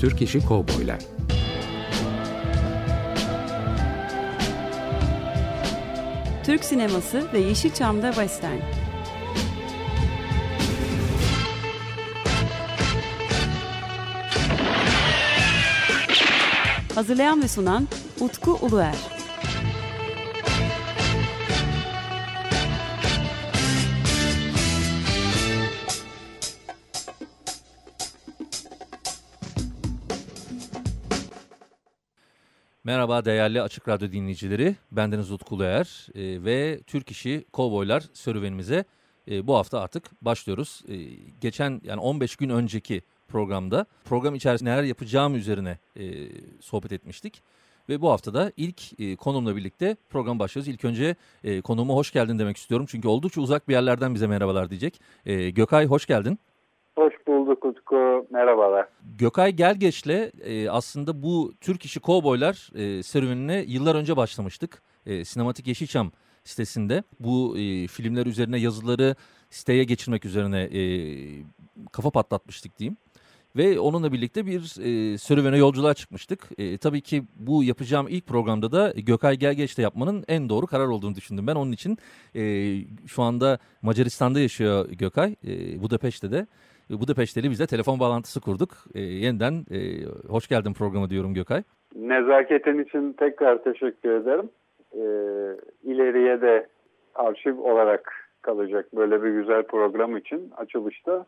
Türk İşi Kovboylar Türk sineması ve Yeşilçam'da Western. Hazırlayan ve sunan Utku Uluer. Merhaba değerli Açık Radyo dinleyicileri. Bendeniz Utku Uluer e, ve Türk İşi Kovboylar serüvenimize e, bu hafta artık başlıyoruz. E, geçen yani 15 gün önceki programda program içerisinde neler yapacağım üzerine e, sohbet etmiştik. Ve bu hafta da ilk e, konumla birlikte program başlıyoruz. İlk önce e, konuğuma hoş geldin demek istiyorum. Çünkü oldukça uzak bir yerlerden bize merhabalar diyecek. E, Gökay hoş geldin. Hoş bulduk Utku. Merhabalar. Gökay Gelgeç'le e, aslında bu Türk işi kovboylar e, serüvenine yıllar önce başlamıştık. E, Sinematik Yeşilçam sitesinde bu e, filmler üzerine yazıları siteye geçirmek üzerine e, kafa patlatmıştık diyeyim. Ve onunla birlikte bir e, serüvene yolculuğa çıkmıştık. E, tabii ki bu yapacağım ilk programda da Gökay Gelgeç'te yapmanın en doğru karar olduğunu düşündüm. Ben onun için e, şu anda Macaristan'da yaşıyor Gökay, e, Budapeşte de. Budapeşte'li bizle telefon bağlantısı kurduk. E, yeniden e, hoş geldin programa diyorum Gökay. Nezaketin için tekrar teşekkür ederim. E, ileriye de arşiv olarak kalacak böyle bir güzel program için açılışta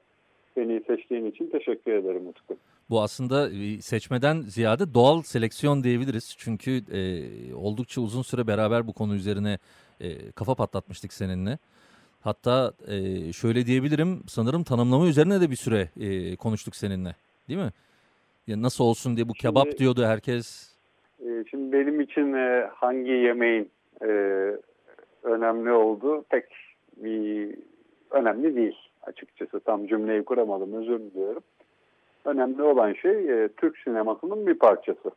beni seçtiğin için teşekkür ederim Utku. Bu aslında seçmeden ziyade doğal seleksiyon diyebiliriz. Çünkü e, oldukça uzun süre beraber bu konu üzerine e, kafa patlatmıştık seninle. Hatta e, şöyle diyebilirim sanırım tanımlama üzerine de bir süre e, konuştuk seninle değil mi? Ya nasıl olsun diye bu şimdi, kebap diyordu herkes. E, şimdi benim için e, hangi yemeğin e, önemli olduğu pek bir önemli değil açıkçası. Tam cümleyi kuramadım özür diliyorum. Önemli olan şey e, Türk sinemasının bir parçası.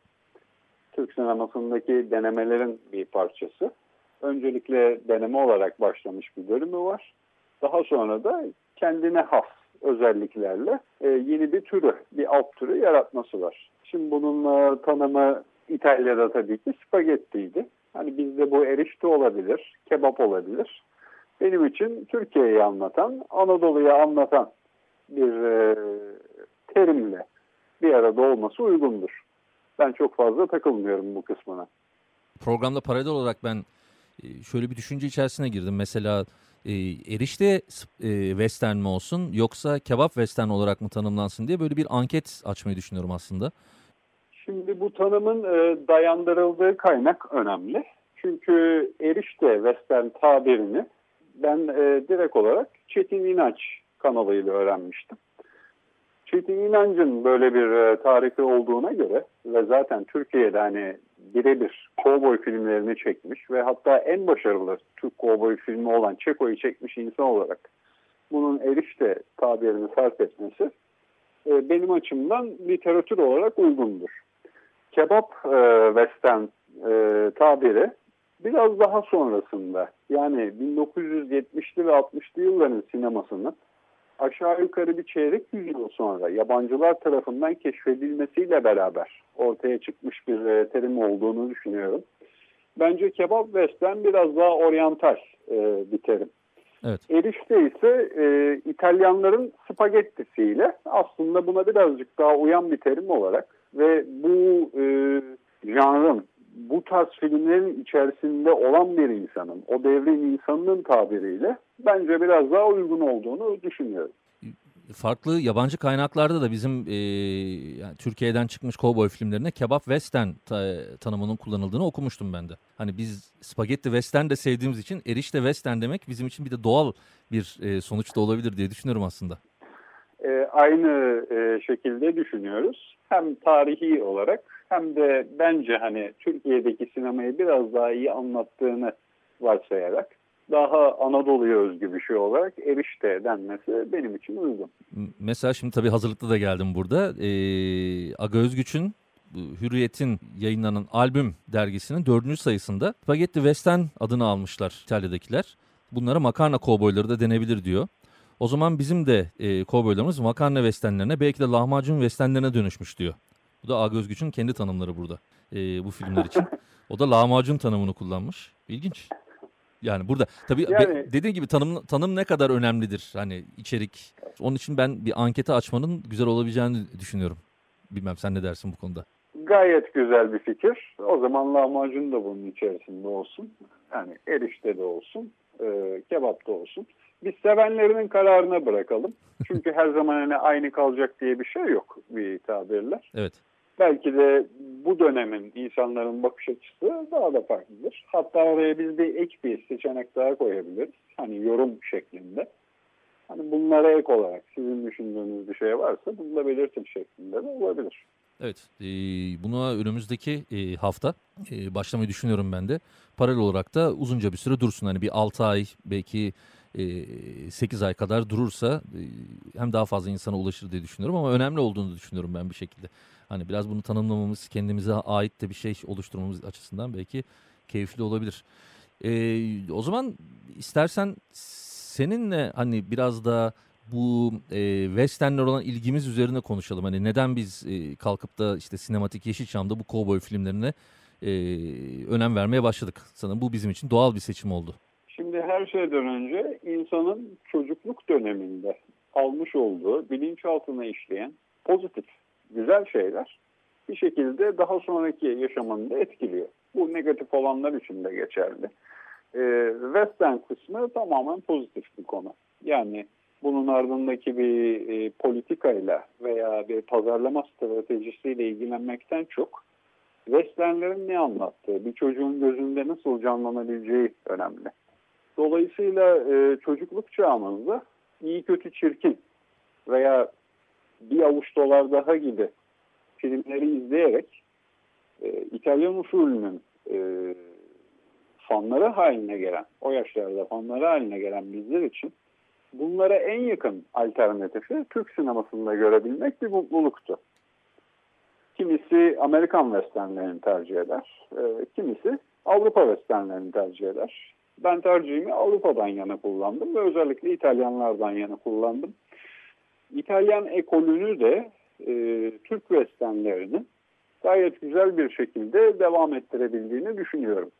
Türk sinemasındaki denemelerin bir parçası öncelikle deneme olarak başlamış bir bölümü var. Daha sonra da kendine has özelliklerle e, yeni bir türü, bir alt türü yaratması var. Şimdi bunun e, tanımı İtalya'da tabii ki spagettiydi. Hani bizde bu erişte olabilir, kebap olabilir. Benim için Türkiye'yi anlatan, Anadolu'yu anlatan bir e, terimle bir arada olması uygundur. Ben çok fazla takılmıyorum bu kısmına. Programda paralel olarak ben şöyle bir düşünce içerisine girdim. Mesela e, erişte e, western mi olsun yoksa kebap western olarak mı tanımlansın diye böyle bir anket açmayı düşünüyorum aslında. Şimdi bu tanımın e, dayandırıldığı kaynak önemli. Çünkü erişte western tabirini ben e, direkt olarak Çetin İnanç kanalıyla öğrenmiştim. Çetin İnancın böyle bir e, tarifi olduğuna göre ve zaten Türkiye'de hani birebir kovboy filmlerini çekmiş ve hatta en başarılı Türk kovboy filmi olan Çeko'yu çekmiş insan olarak bunun erişte tabirini sarf etmesi e, benim açımdan literatür olarak uygundur. Kebap e, western e, tabiri biraz daha sonrasında yani 1970'li ve 60'lı yılların sinemasının aşağı yukarı bir çeyrek yüzyıl sonra yabancılar tarafından keşfedilmesiyle beraber ortaya çıkmış bir e, terim olduğunu düşünüyorum. Bence kebap western biraz daha oryantal e, bir terim. Evet. Erişte ise e, İtalyanların spagettisiyle aslında buna birazcık daha uyan bir terim olarak ve bu e, janrın bu tarz filmlerin içerisinde olan bir insanın, o devrin insanının tabiriyle bence biraz daha uygun olduğunu düşünüyorum. Farklı yabancı kaynaklarda da bizim e, yani Türkiye'den çıkmış kovboy filmlerine kebap western ta, tanımının kullanıldığını okumuştum ben de. Hani biz spagetti western de sevdiğimiz için erişte western demek bizim için bir de doğal bir e, sonuç da olabilir diye düşünüyorum aslında. E, aynı e, şekilde düşünüyoruz. Hem tarihi olarak hem de bence hani Türkiye'deki sinemayı biraz daha iyi anlattığını varsayarak daha Anadolu'ya özgü bir şey olarak erişte denmesi benim için uygun. Mesela şimdi tabii hazırlıklı da geldim burada. Ee, Aga Özgüç'ün Hürriyet'in yayınlanan albüm dergisinin dördüncü sayısında Spaghetti Western adını almışlar İtalya'dakiler. Bunlara makarna kovboyları da denebilir diyor. O zaman bizim de e, kovboylarımız makarna westernlerine belki de lahmacun westernlerine dönüşmüş diyor. Bu da Ağ Özgüç'ün kendi tanımları burada e, bu filmler için. O da lahmacun tanımını kullanmış. İlginç. Yani burada tabii Yani- be- dediğim gibi tanım tanım ne kadar önemlidir hani içerik. Onun için ben bir ankete açmanın güzel olabileceğini düşünüyorum. Bilmem sen ne dersin bu konuda? Gayet güzel bir fikir. O zaman lahmacun da bunun içerisinde olsun. Yani erişte de olsun, e, kebap da olsun. Biz sevenlerinin kararına bırakalım. Çünkü her zaman hani aynı kalacak diye bir şey yok bir tabirle. Evet. Belki de bu dönemin insanların bakış açısı daha da farklıdır. Hatta oraya biz bir ek bir seçenek daha koyabiliriz. Hani yorum şeklinde. Hani bunlara ek olarak sizin düşündüğünüz bir şey varsa bunu da belirtin şeklinde de olabilir. Evet, e, buna önümüzdeki e, hafta e, başlamayı düşünüyorum ben de. Paralel olarak da uzunca bir süre dursun. Hani bir 6 ay belki e, 8 ay kadar durursa e, hem daha fazla insana ulaşır diye düşünüyorum ama önemli olduğunu düşünüyorum ben bir şekilde. Hani biraz bunu tanımlamamız, kendimize ait de bir şey oluşturmamız açısından belki keyifli olabilir. E, o zaman istersen seninle hani biraz da bu e, westernler olan ilgimiz üzerine konuşalım. Hani neden biz e, kalkıp da işte sinematik Yeşilçam'da bu kovboy filmlerine e, önem vermeye başladık. Sanırım bu bizim için doğal bir seçim oldu. Şimdi her şeyden önce insanın çocukluk döneminde almış olduğu bilinçaltına işleyen pozitif, güzel şeyler bir şekilde daha sonraki yaşamını da etkiliyor. Bu negatif olanlar için de geçerli. Ee, Western kısmı tamamen pozitif bir konu. Yani bunun ardındaki bir e, politikayla veya bir pazarlama stratejisiyle ilgilenmekten çok Westernlerin ne anlattığı, bir çocuğun gözünde nasıl canlanabileceği önemli. Dolayısıyla e, çocukluk çağımızda iyi kötü çirkin veya bir avuç dolar daha gibi filmleri izleyerek e, İtalyan usulünün e, fanları haline gelen, o yaşlarda fanları haline gelen bizler için bunlara en yakın alternatifi Türk sinemasında görebilmek bir mutluluktu. Kimisi Amerikan westernlerini tercih eder, e, kimisi Avrupa westernlerini tercih eder. Ben tercihimi Avrupa'dan yana kullandım ve özellikle İtalyanlardan yana kullandım. İtalyan ekolünü de e, Türk westernlerini gayet güzel bir şekilde devam ettirebildiğini düşünüyorum.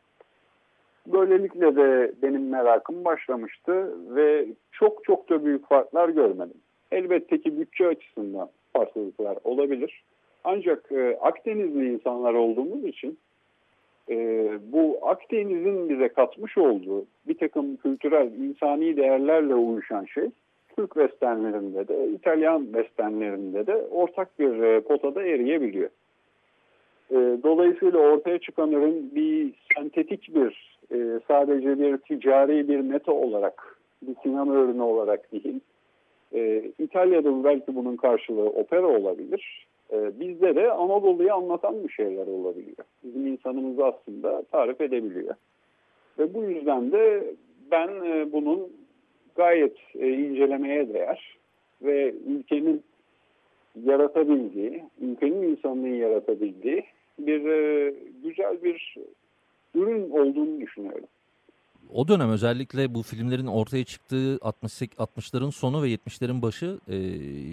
Böylelikle de benim merakım başlamıştı ve çok çok da büyük farklar görmedim. Elbette ki bütçe açısından farklılıklar olabilir. Ancak e, Akdenizli insanlar olduğumuz için e, bu Akdeniz'in bize katmış olduğu bir takım kültürel, insani değerlerle uyuşan şey Türk westernlerinde de, İtalyan westernlerinde de ortak bir e, potada eriyebiliyor. E, dolayısıyla ortaya çıkan ürün bir sentetik bir, e, sadece bir ticari bir meta olarak, bir sinema ürünü olarak değil. İtalya'da belki bunun karşılığı opera olabilir. Bizde de Anadolu'yu anlatan bir şeyler olabiliyor. Bizim insanımız aslında tarif edebiliyor. Ve bu yüzden de ben bunun gayet e, incelemeye değer ve ülkenin yaratabildiği, ülkenin insanlığın yaratabildiği bir e, güzel bir ürün olduğunu düşünüyorum. O dönem özellikle bu filmlerin ortaya çıktığı 68 60'ların sonu ve 70'lerin başı e,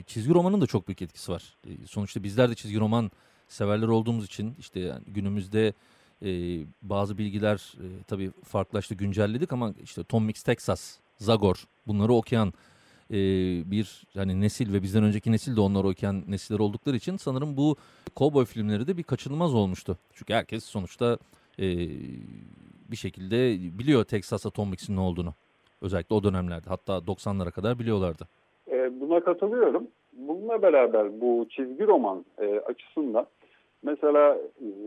çizgi romanın da çok büyük etkisi var. E, sonuçta bizler de çizgi roman severler olduğumuz için işte yani günümüzde e, bazı bilgiler e, tabii farklılaştı güncelledik ama işte Tom Mix Texas, Zagor bunları okuyan e, bir hani nesil ve bizden önceki nesil de onları okuyan nesiller oldukları için sanırım bu cowboy filmleri de bir kaçınılmaz olmuştu. Çünkü herkes sonuçta e, bir şekilde biliyor Texas Atomics'in ne olduğunu. Özellikle o dönemlerde hatta 90'lara kadar biliyorlardı. E, buna katılıyorum. Bununla beraber bu çizgi roman e, açısından mesela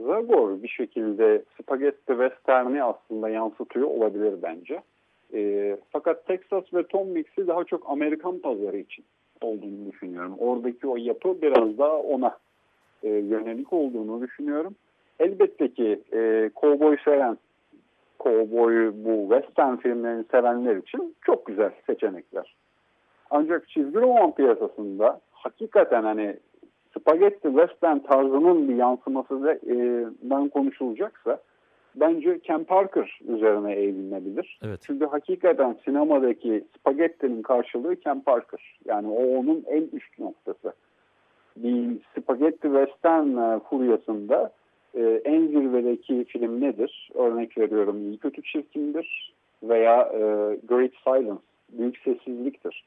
Zagor bir şekilde Spaghetti Western'i aslında yansıtıyor olabilir bence. E, fakat Texas ve Tom Mix'i daha çok Amerikan pazarı için olduğunu düşünüyorum. Oradaki o yapı biraz daha ona e, yönelik olduğunu düşünüyorum. Elbette ki e, kovboy seven, kovboy bu western filmlerini sevenler için çok güzel seçenekler. Ancak çizgi roman piyasasında hakikaten hani spagetti western tarzının bir yansıması da e, konuşulacaksa bence Ken Parker üzerine eğilinebilir. Evet. Çünkü hakikaten sinemadaki spagettinin karşılığı Ken Parker. Yani o onun en üst noktası. bir spagetti western e, furyasında e, en zirvedeki film nedir? Örnek veriyorum İyi Kötü Çirkin'dir veya e, Great Silence, Büyük Sessizlik'tir.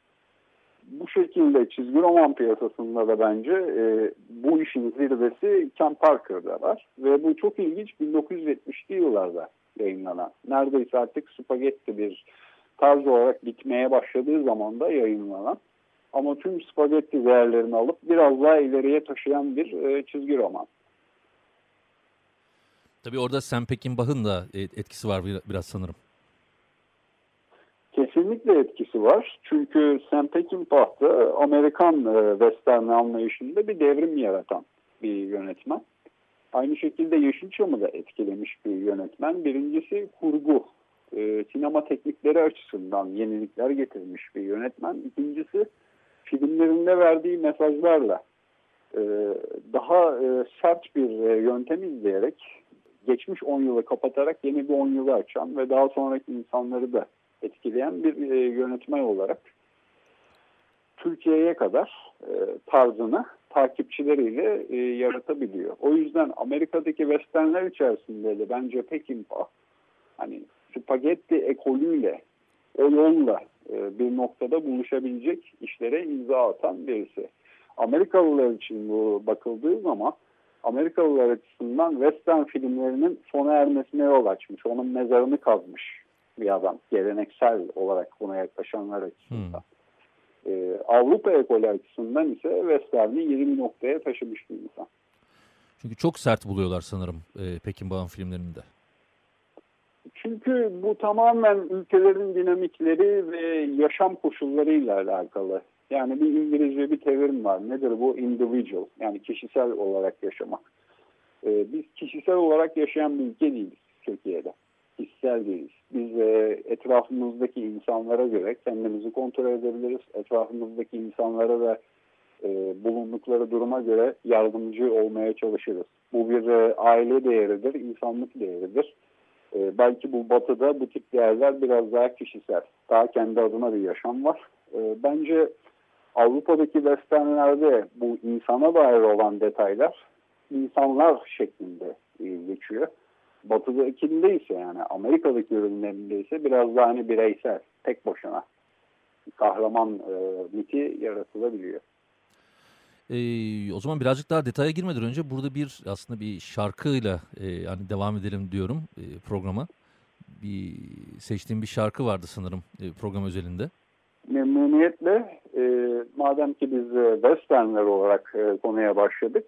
Bu şekilde çizgi roman piyasasında da bence e, bu işin zirvesi Ken Parker'da var. Ve bu çok ilginç 1970'li yıllarda yayınlanan. Neredeyse artık spagetti bir tarz olarak bitmeye başladığı zaman da yayınlanan ama tüm spagetti değerlerini alıp biraz daha ileriye taşıyan bir e, çizgi roman. Tabii orada Sam Peckinpah'ın da e, etkisi var biraz sanırım. Kesinlikle etkisi var. Çünkü Sam Peckinpah da Amerikan e, western anlayışında bir devrim yaratan bir yönetmen. Aynı şekilde Yeşilçam'ı da etkilemiş bir yönetmen. Birincisi kurgu, e, sinema teknikleri açısından yenilikler getirmiş bir yönetmen. İkincisi filmlerinde verdiği mesajlarla e, daha sert bir e, yöntem izleyerek geçmiş 10 yılı kapatarak yeni bir 10 yılı açan ve daha sonraki insanları da etkileyen bir e, yönetmen olarak Türkiye'ye kadar e, tarzını takipçileriyle e, yaratabiliyor. O yüzden Amerika'daki westernler içerisinde de bence Peckinpah hani spagetti ekolüyle o yolla e, bir noktada buluşabilecek işlere imza atan birisi. Amerikalılar için bu bakıldığı zaman Amerikalılar açısından western filmlerinin sona ermesine yol açmış. Onun mezarını kazmış bir adam. Geleneksel olarak buna yaklaşanlar açısından. Hmm. Ee, Avrupa ekolü açısından ise western'i yeni bir noktaya taşımış bir insan. Çünkü çok sert buluyorlar sanırım e, Pekin Bağ'ın filmlerinde. Çünkü bu tamamen ülkelerin dinamikleri ve yaşam koşullarıyla alakalı. Yani bir İngilizce bir terim var. Nedir bu? Individual. Yani kişisel olarak yaşamak. Ee, biz kişisel olarak yaşayan bir ülke değiliz Türkiye'de. Kişisel değiliz. Biz e, etrafımızdaki insanlara göre kendimizi kontrol edebiliriz. Etrafımızdaki insanlara da e, bulundukları duruma göre yardımcı olmaya çalışırız. Bu bir e, aile değeridir, insanlık değeridir. E, belki bu batıda bu tip değerler biraz daha kişisel. Daha kendi adına bir yaşam var. E, bence Avrupa'daki westernlerde bu insana dair olan detaylar insanlar şeklinde e, geçiyor. Batı'dakinde ise yani Amerika'daki ürünlerinde ise biraz daha hani bireysel, tek başına kahraman e, miti yaratılabiliyor. Ee, o zaman birazcık daha detaya girmeden önce burada bir aslında bir şarkıyla e, yani devam edelim diyorum e, programa. Bir seçtiğim bir şarkı vardı sanırım e, program özelinde. Memnuniyetle e, madem ki biz e, westernler olarak e, konuya başladık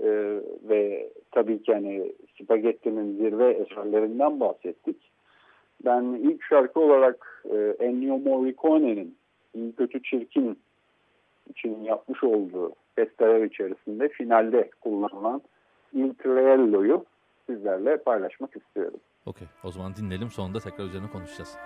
e, ve tabii ki hani Spagetti'nin zirve eserlerinden bahsettik. Ben ilk şarkı olarak e, Ennio Morricone'nin İyi Kötü Çirkin için yapmış olduğu besteler içerisinde finalde kullanılan Il Triello'yu sizlerle paylaşmak istiyorum. Okey o zaman dinleyelim sonunda tekrar üzerine konuşacağız.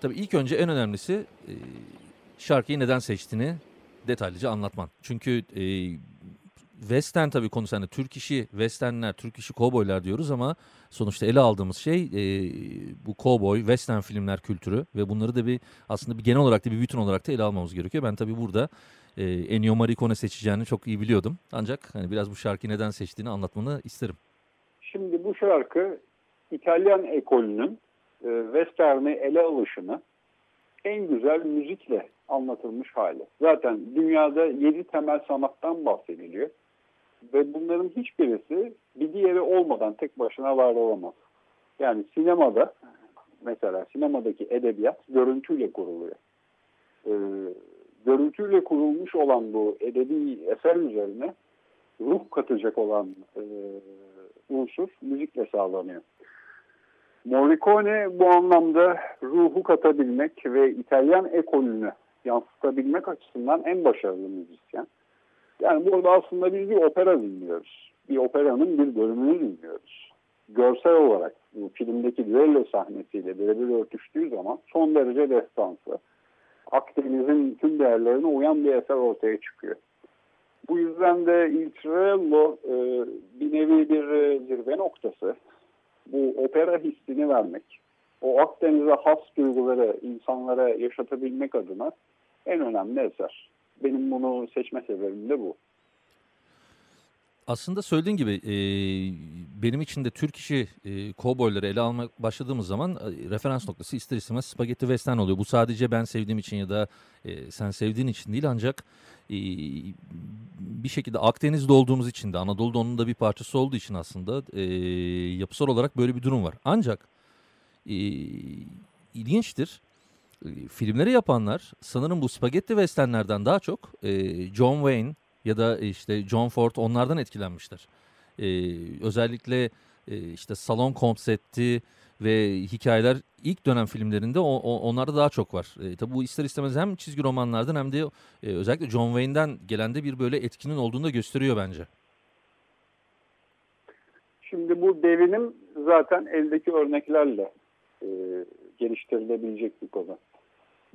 Tabii ilk önce en önemlisi şarkıyı neden seçtiğini detaylıca anlatman. Çünkü Western tabii konusu hani Türk işi Westernler, Türk işi kovboylar diyoruz ama sonuçta ele aldığımız şey e, bu kovboy, Western filmler kültürü ve bunları da bir aslında bir genel olarak da bir bütün olarak da ele almamız gerekiyor. Ben tabii burada e, Ennio Morricone seçeceğini çok iyi biliyordum. Ancak hani biraz bu şarkıyı neden seçtiğini anlatmanı isterim. Şimdi bu şarkı İtalyan ekolünün e, Western'i ele alışını en güzel müzikle anlatılmış hali. Zaten dünyada yedi temel sanattan bahsediliyor. Ve bunların hiçbirisi bir diğeri olmadan tek başına var olamaz. Yani sinemada mesela sinemadaki edebiyat görüntüyle kuruluyor. Ee, görüntüyle kurulmuş olan bu edebi eser üzerine ruh katacak olan e, unsur müzikle sağlanıyor. Morricone bu anlamda ruhu katabilmek ve İtalyan ekolünü yansıtabilmek açısından en başarılı müzisyen. Yani burada aslında biz bir opera dinliyoruz. Bir operanın bir bölümünü dinliyoruz. Görsel olarak bu filmdeki düello sahnesiyle birebir örtüştüğü zaman son derece destansı. Akdeniz'in tüm değerlerine uyan bir eser ortaya çıkıyor. Bu yüzden de Il Trello e, bir nevi bir e, zirve noktası. Bu opera hissini vermek, o Akdeniz'e has duyguları insanlara yaşatabilmek adına en önemli eser. Benim bunu seçme sebebim de bu. Aslında söylediğin gibi e, benim için de Türk işi e, kovboyları ele almak başladığımız zaman e, referans noktası ister istemez spagetti western oluyor. Bu sadece ben sevdiğim için ya da e, sen sevdiğin için değil ancak e, bir şekilde Akdeniz'de olduğumuz için de Anadolu'da onun da bir parçası olduğu için aslında e, yapısal olarak böyle bir durum var. Ancak e, ilginçtir. Filmleri yapanlar sanırım bu spagetti westernlerden daha çok e, John Wayne ya da işte John Ford onlardan etkilenmişler. E, özellikle e, işte salon konsepti ve hikayeler ilk dönem filmlerinde o, o, onlarda daha çok var. E, tabi bu ister istemez hem çizgi romanlardan hem de e, özellikle John Wayne'den gelen de bir böyle etkinin olduğunu da gösteriyor bence. Şimdi bu devinim zaten eldeki örneklerle e, geliştirilebilecek bir konu.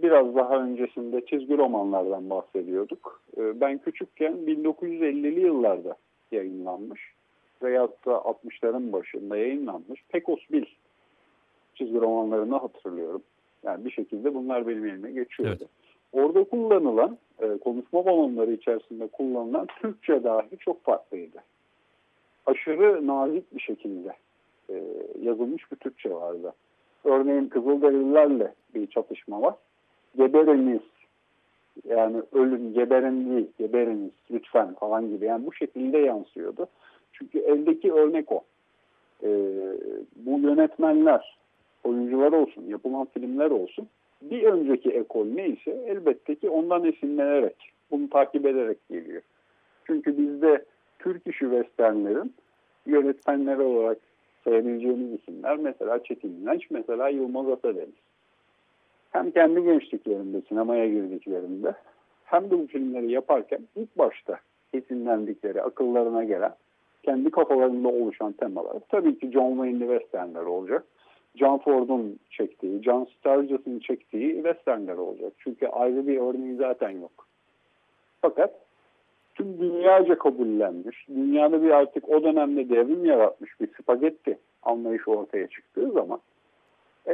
Biraz daha öncesinde çizgi romanlardan bahsediyorduk. E, ben küçükken 1950'li yıllarda yayınlanmış veyahut da 60'ların başında yayınlanmış Pecos Bill çizgi romanlarını hatırlıyorum. Yani bir şekilde bunlar benim elime geçiyordu. Evet. Orada kullanılan, e, konuşma balonları içerisinde kullanılan Türkçe dahi çok farklıydı. Aşırı nazik bir şekilde e, yazılmış bir Türkçe vardı. Örneğin Kızılderililerle bir çatışma var. Geberiniz, yani ölün, geberin değil, geberiniz lütfen falan gibi. Yani bu şekilde yansıyordu. Çünkü eldeki örnek o. E, bu yönetmenler, oyuncular olsun, yapılan filmler olsun bir önceki ekol neyse elbette ki ondan esinlenerek, bunu takip ederek geliyor. Çünkü bizde Türk işi westernlerin yönetmenleri olarak sayabileceğimiz isimler mesela Çetin İnanç, mesela Yılmaz Atadeniz. Hem kendi gençliklerinde sinemaya girdiklerinde hem de bu filmleri yaparken ilk başta esinlendikleri, akıllarına gelen, kendi kafalarında oluşan temalar tabii ki John Wayne'li westernler olacak. John Ford'un çektiği, John Sturges'ın çektiği westernler olacak. Çünkü ayrı bir örneği zaten yok. Fakat tüm dünyaca kabullenmiş, dünyada bir artık o dönemde devrim yaratmış bir spagetti anlayışı ortaya çıktığı zaman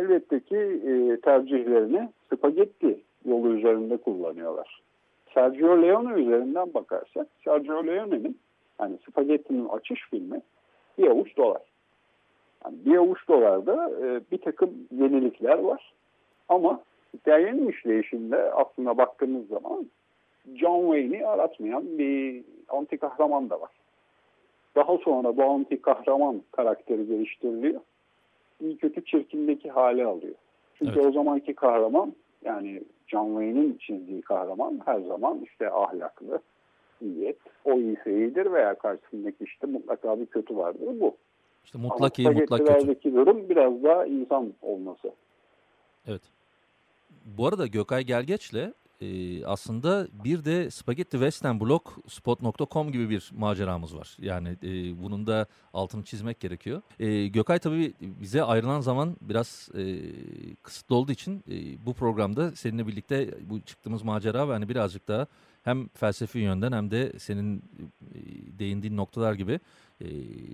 elbette ki e, tercihlerini spagetti yolu üzerinde kullanıyorlar. Sergio Leone üzerinden bakarsak, Sergio Leone'nin hani spagettinin açış filmi bir avuç dolar. Yani bir avuç dolarda e, bir takım yenilikler var. Ama hikayenin işleyişinde aslında baktığımız zaman John Wayne'i aratmayan bir anti kahraman da var. Daha sonra bu anti kahraman karakteri geliştiriliyor. İyi kötü çirkindeki hale alıyor. Çünkü evet. o zamanki kahraman yani John Wayne'in çizdiği kahraman her zaman işte ahlaklı, iyi. O iyiyse iyidir veya karşısındaki işte mutlaka bir kötü vardır bu. İşte mutlak iyi, mutlak kötü. durum biraz daha insan olması. Evet. Bu arada Gökay Gelgeç'le e, aslında bir de Spaghetti Western Blog spot.com gibi bir maceramız var. Yani e, bunun da altını çizmek gerekiyor. E, Gökay tabii bize ayrılan zaman biraz e, kısıtlı olduğu için e, bu programda seninle birlikte bu çıktığımız macera ve hani birazcık daha hem felsefi yönden hem de senin e, değindiğin noktalar gibi e,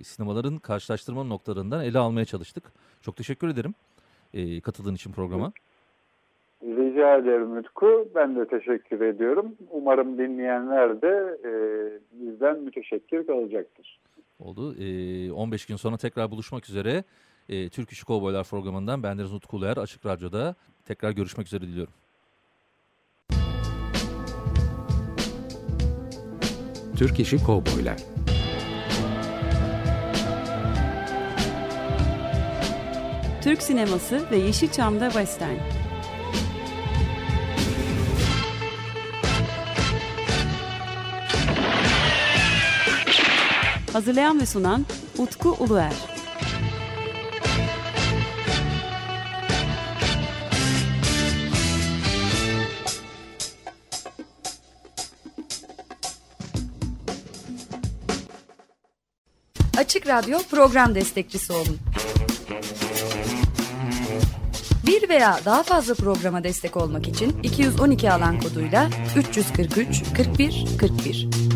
sinemaların karşılaştırma noktalarından ele almaya çalıştık. Çok teşekkür ederim e, katıldığın için programa. Rica ederim Utku. Ben de teşekkür ediyorum. Umarım dinleyenler de e, bizden müteşekkir kalacaktır. Oldu. E, 15 gün sonra tekrar buluşmak üzere. E, Türk İşi Kovboylar programından bendeniz Utku Uluer Açık Radyo'da tekrar görüşmek üzere diliyorum. Türk İşi Kovboylar Türk sineması ve Yeşilçam'da Western. Hazırlayan ve sunan Utku Uluer. Açık Radyo program destekçisi olun. Bir veya daha fazla programa destek olmak için 212 alan koduyla 343 41 41